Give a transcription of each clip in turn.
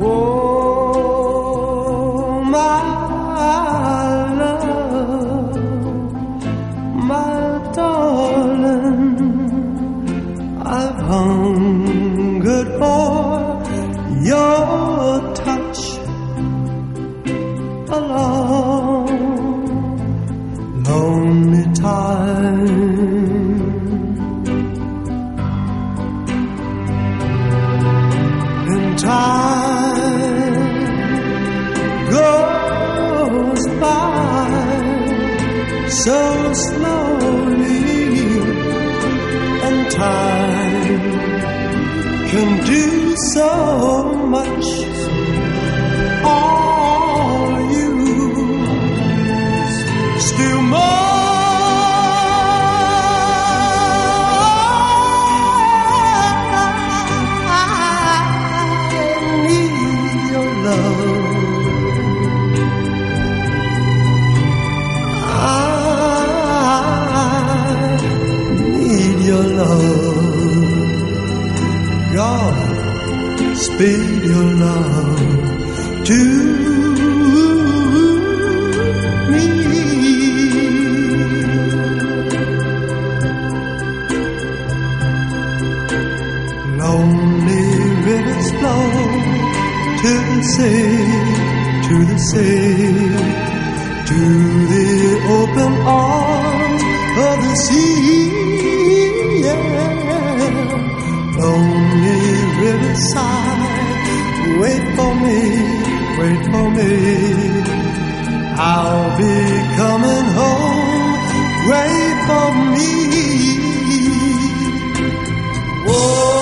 Oh, my to the sea, to the sea, to the open arms of the sea. Yeah. Lonely riverside, wait for me, wait for me. I'll be coming home, wait for me. Oh,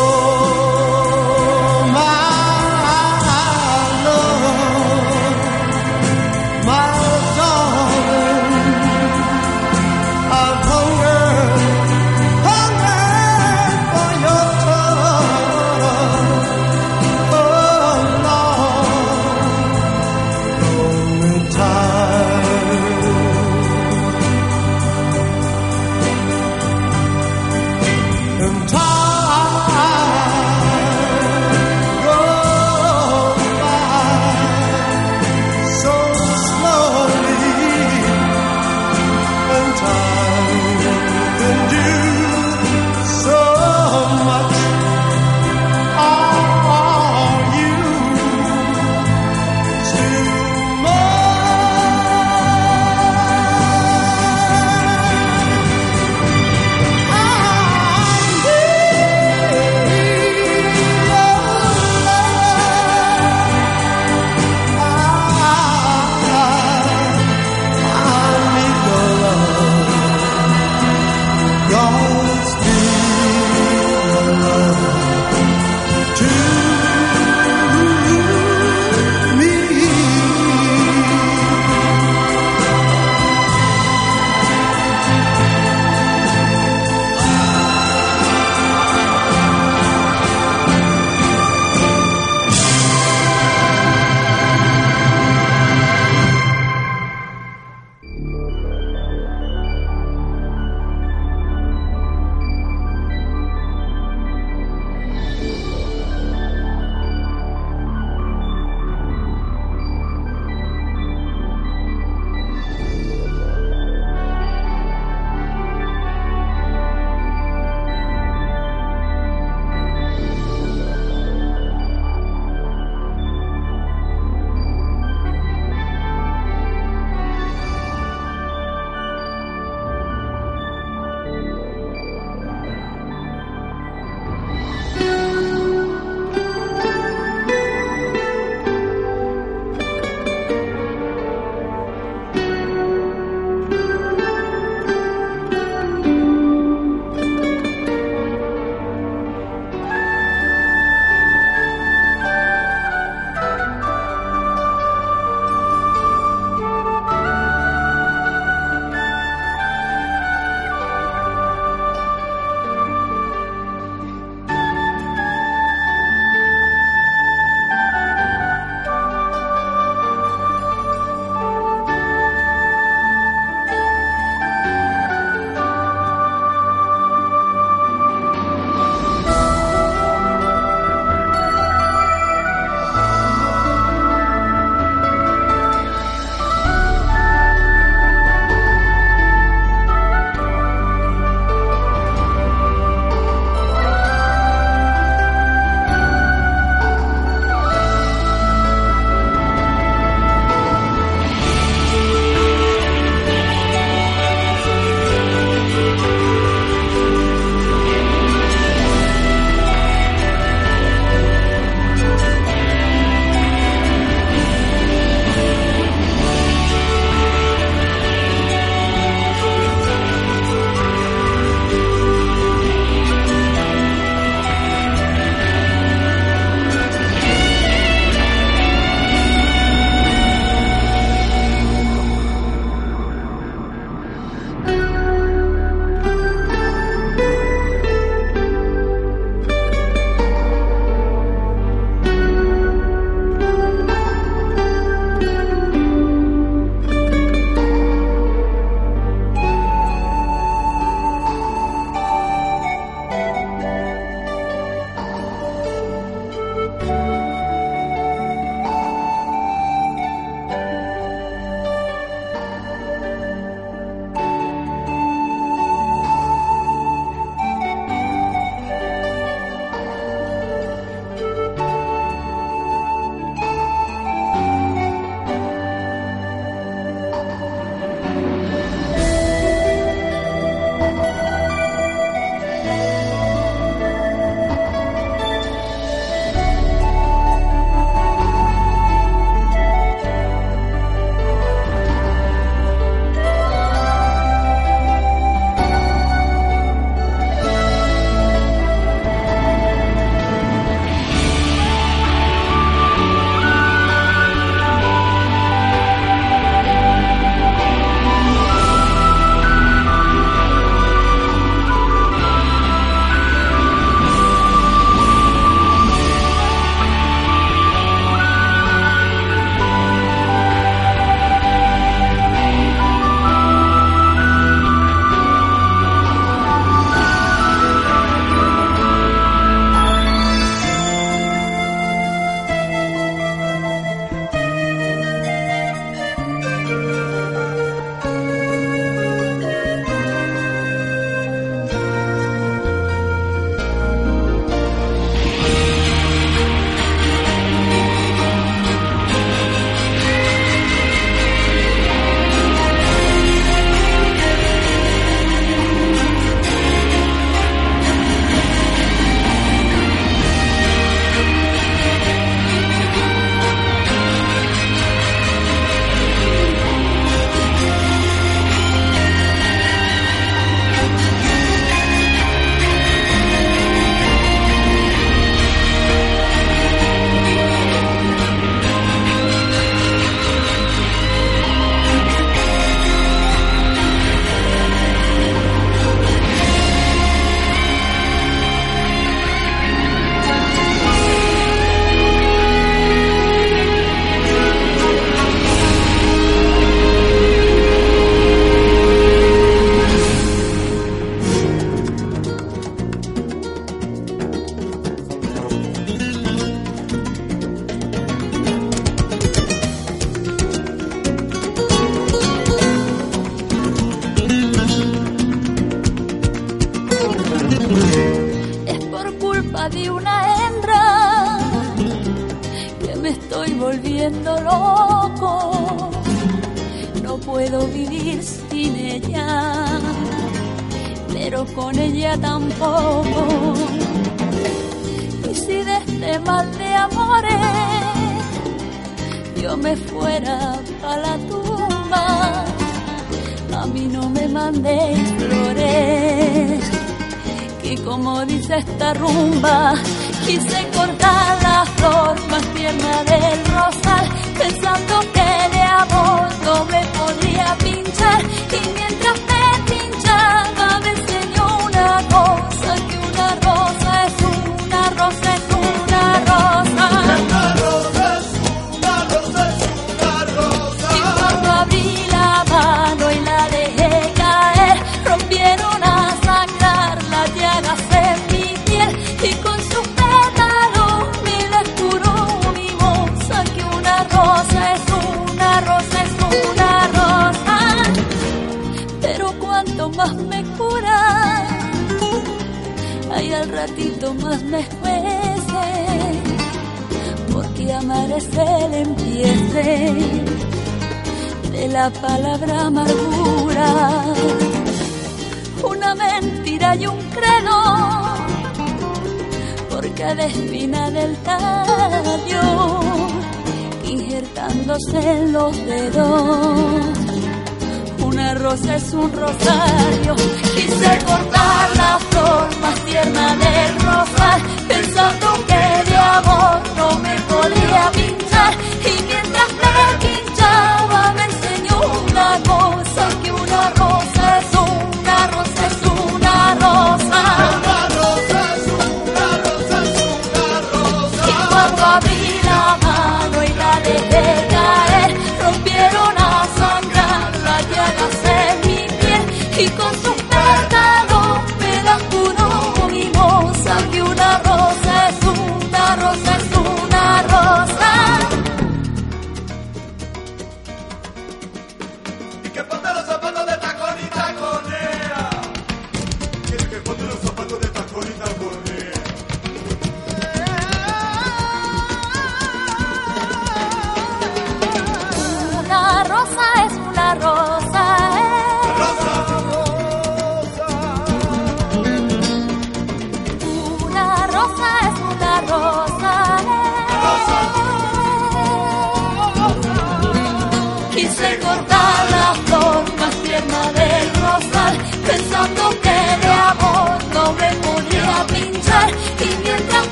loco. No puedo vivir sin ella, pero con ella tampoco. Y si de este mal de amores yo me fuera a la tumba, a mí no me mandéis flores. Que como dice esta rumba, quise cortar la flor más tierna ay al ratito más me juece, porque amar es el empiece de la palabra amargura, una mentira y un credo, porque cada espina del tallo, injertándose en los dedos una rosa es un rosario. Quise cortar la flor más tierna del rosal, pensando que de amor no me podía pintar.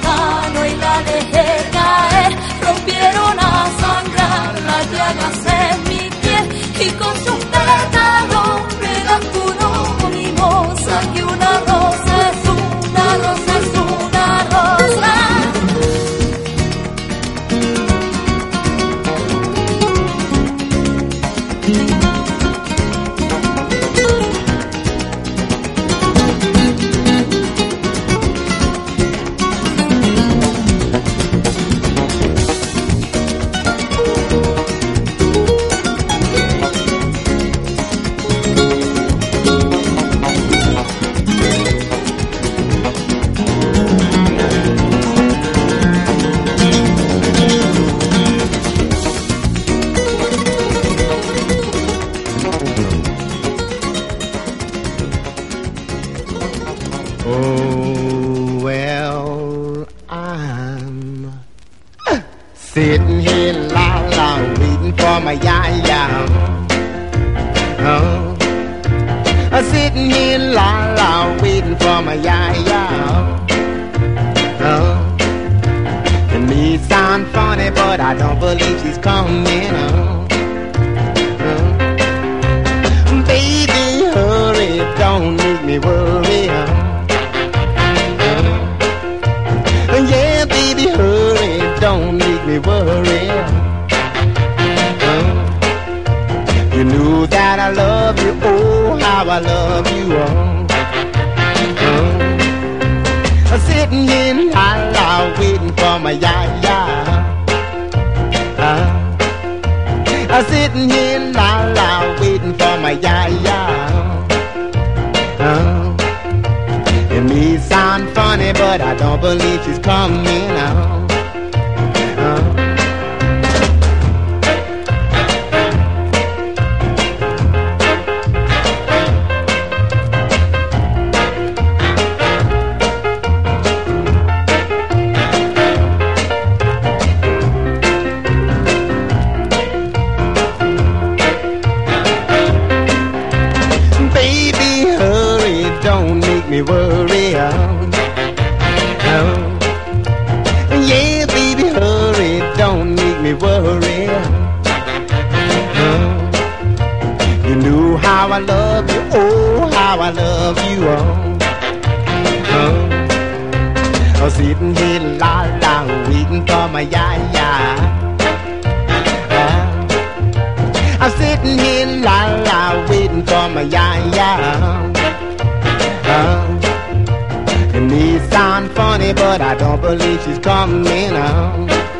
pagano y la de coming how I love you. Oh. Oh. I'm sitting here, la la, waiting for my ya ya. Oh. I'm sitting here, la la, waiting for my ya ya. Oh. It may sound funny, but I don't believe she's coming out.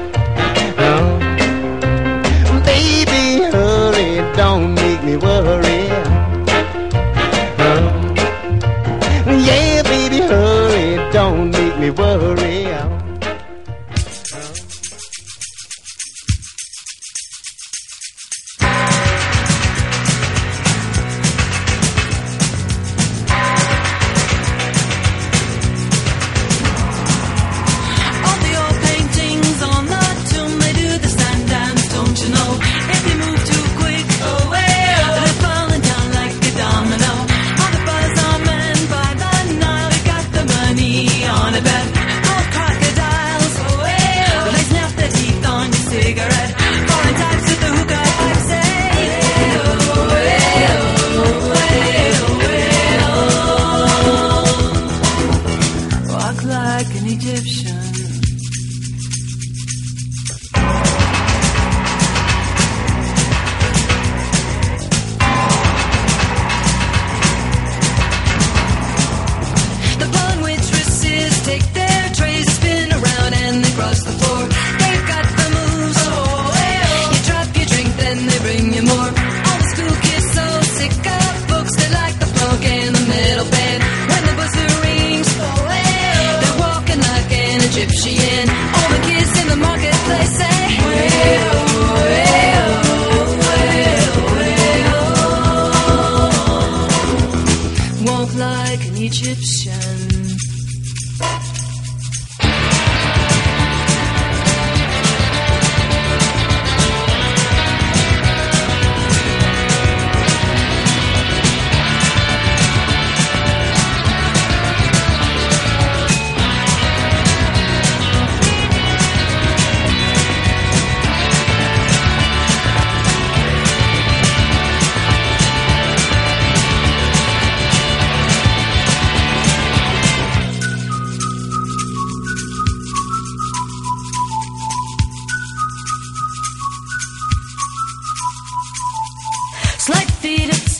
walk like an Egyptian.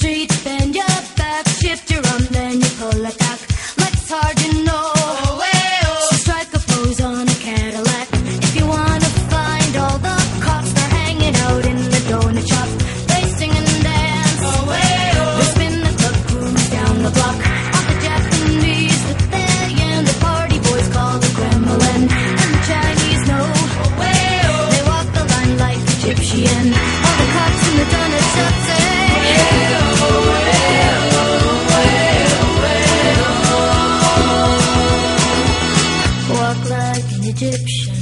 streets, bend your back, shift your Egyptian.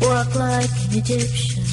Walk like an Egyptian.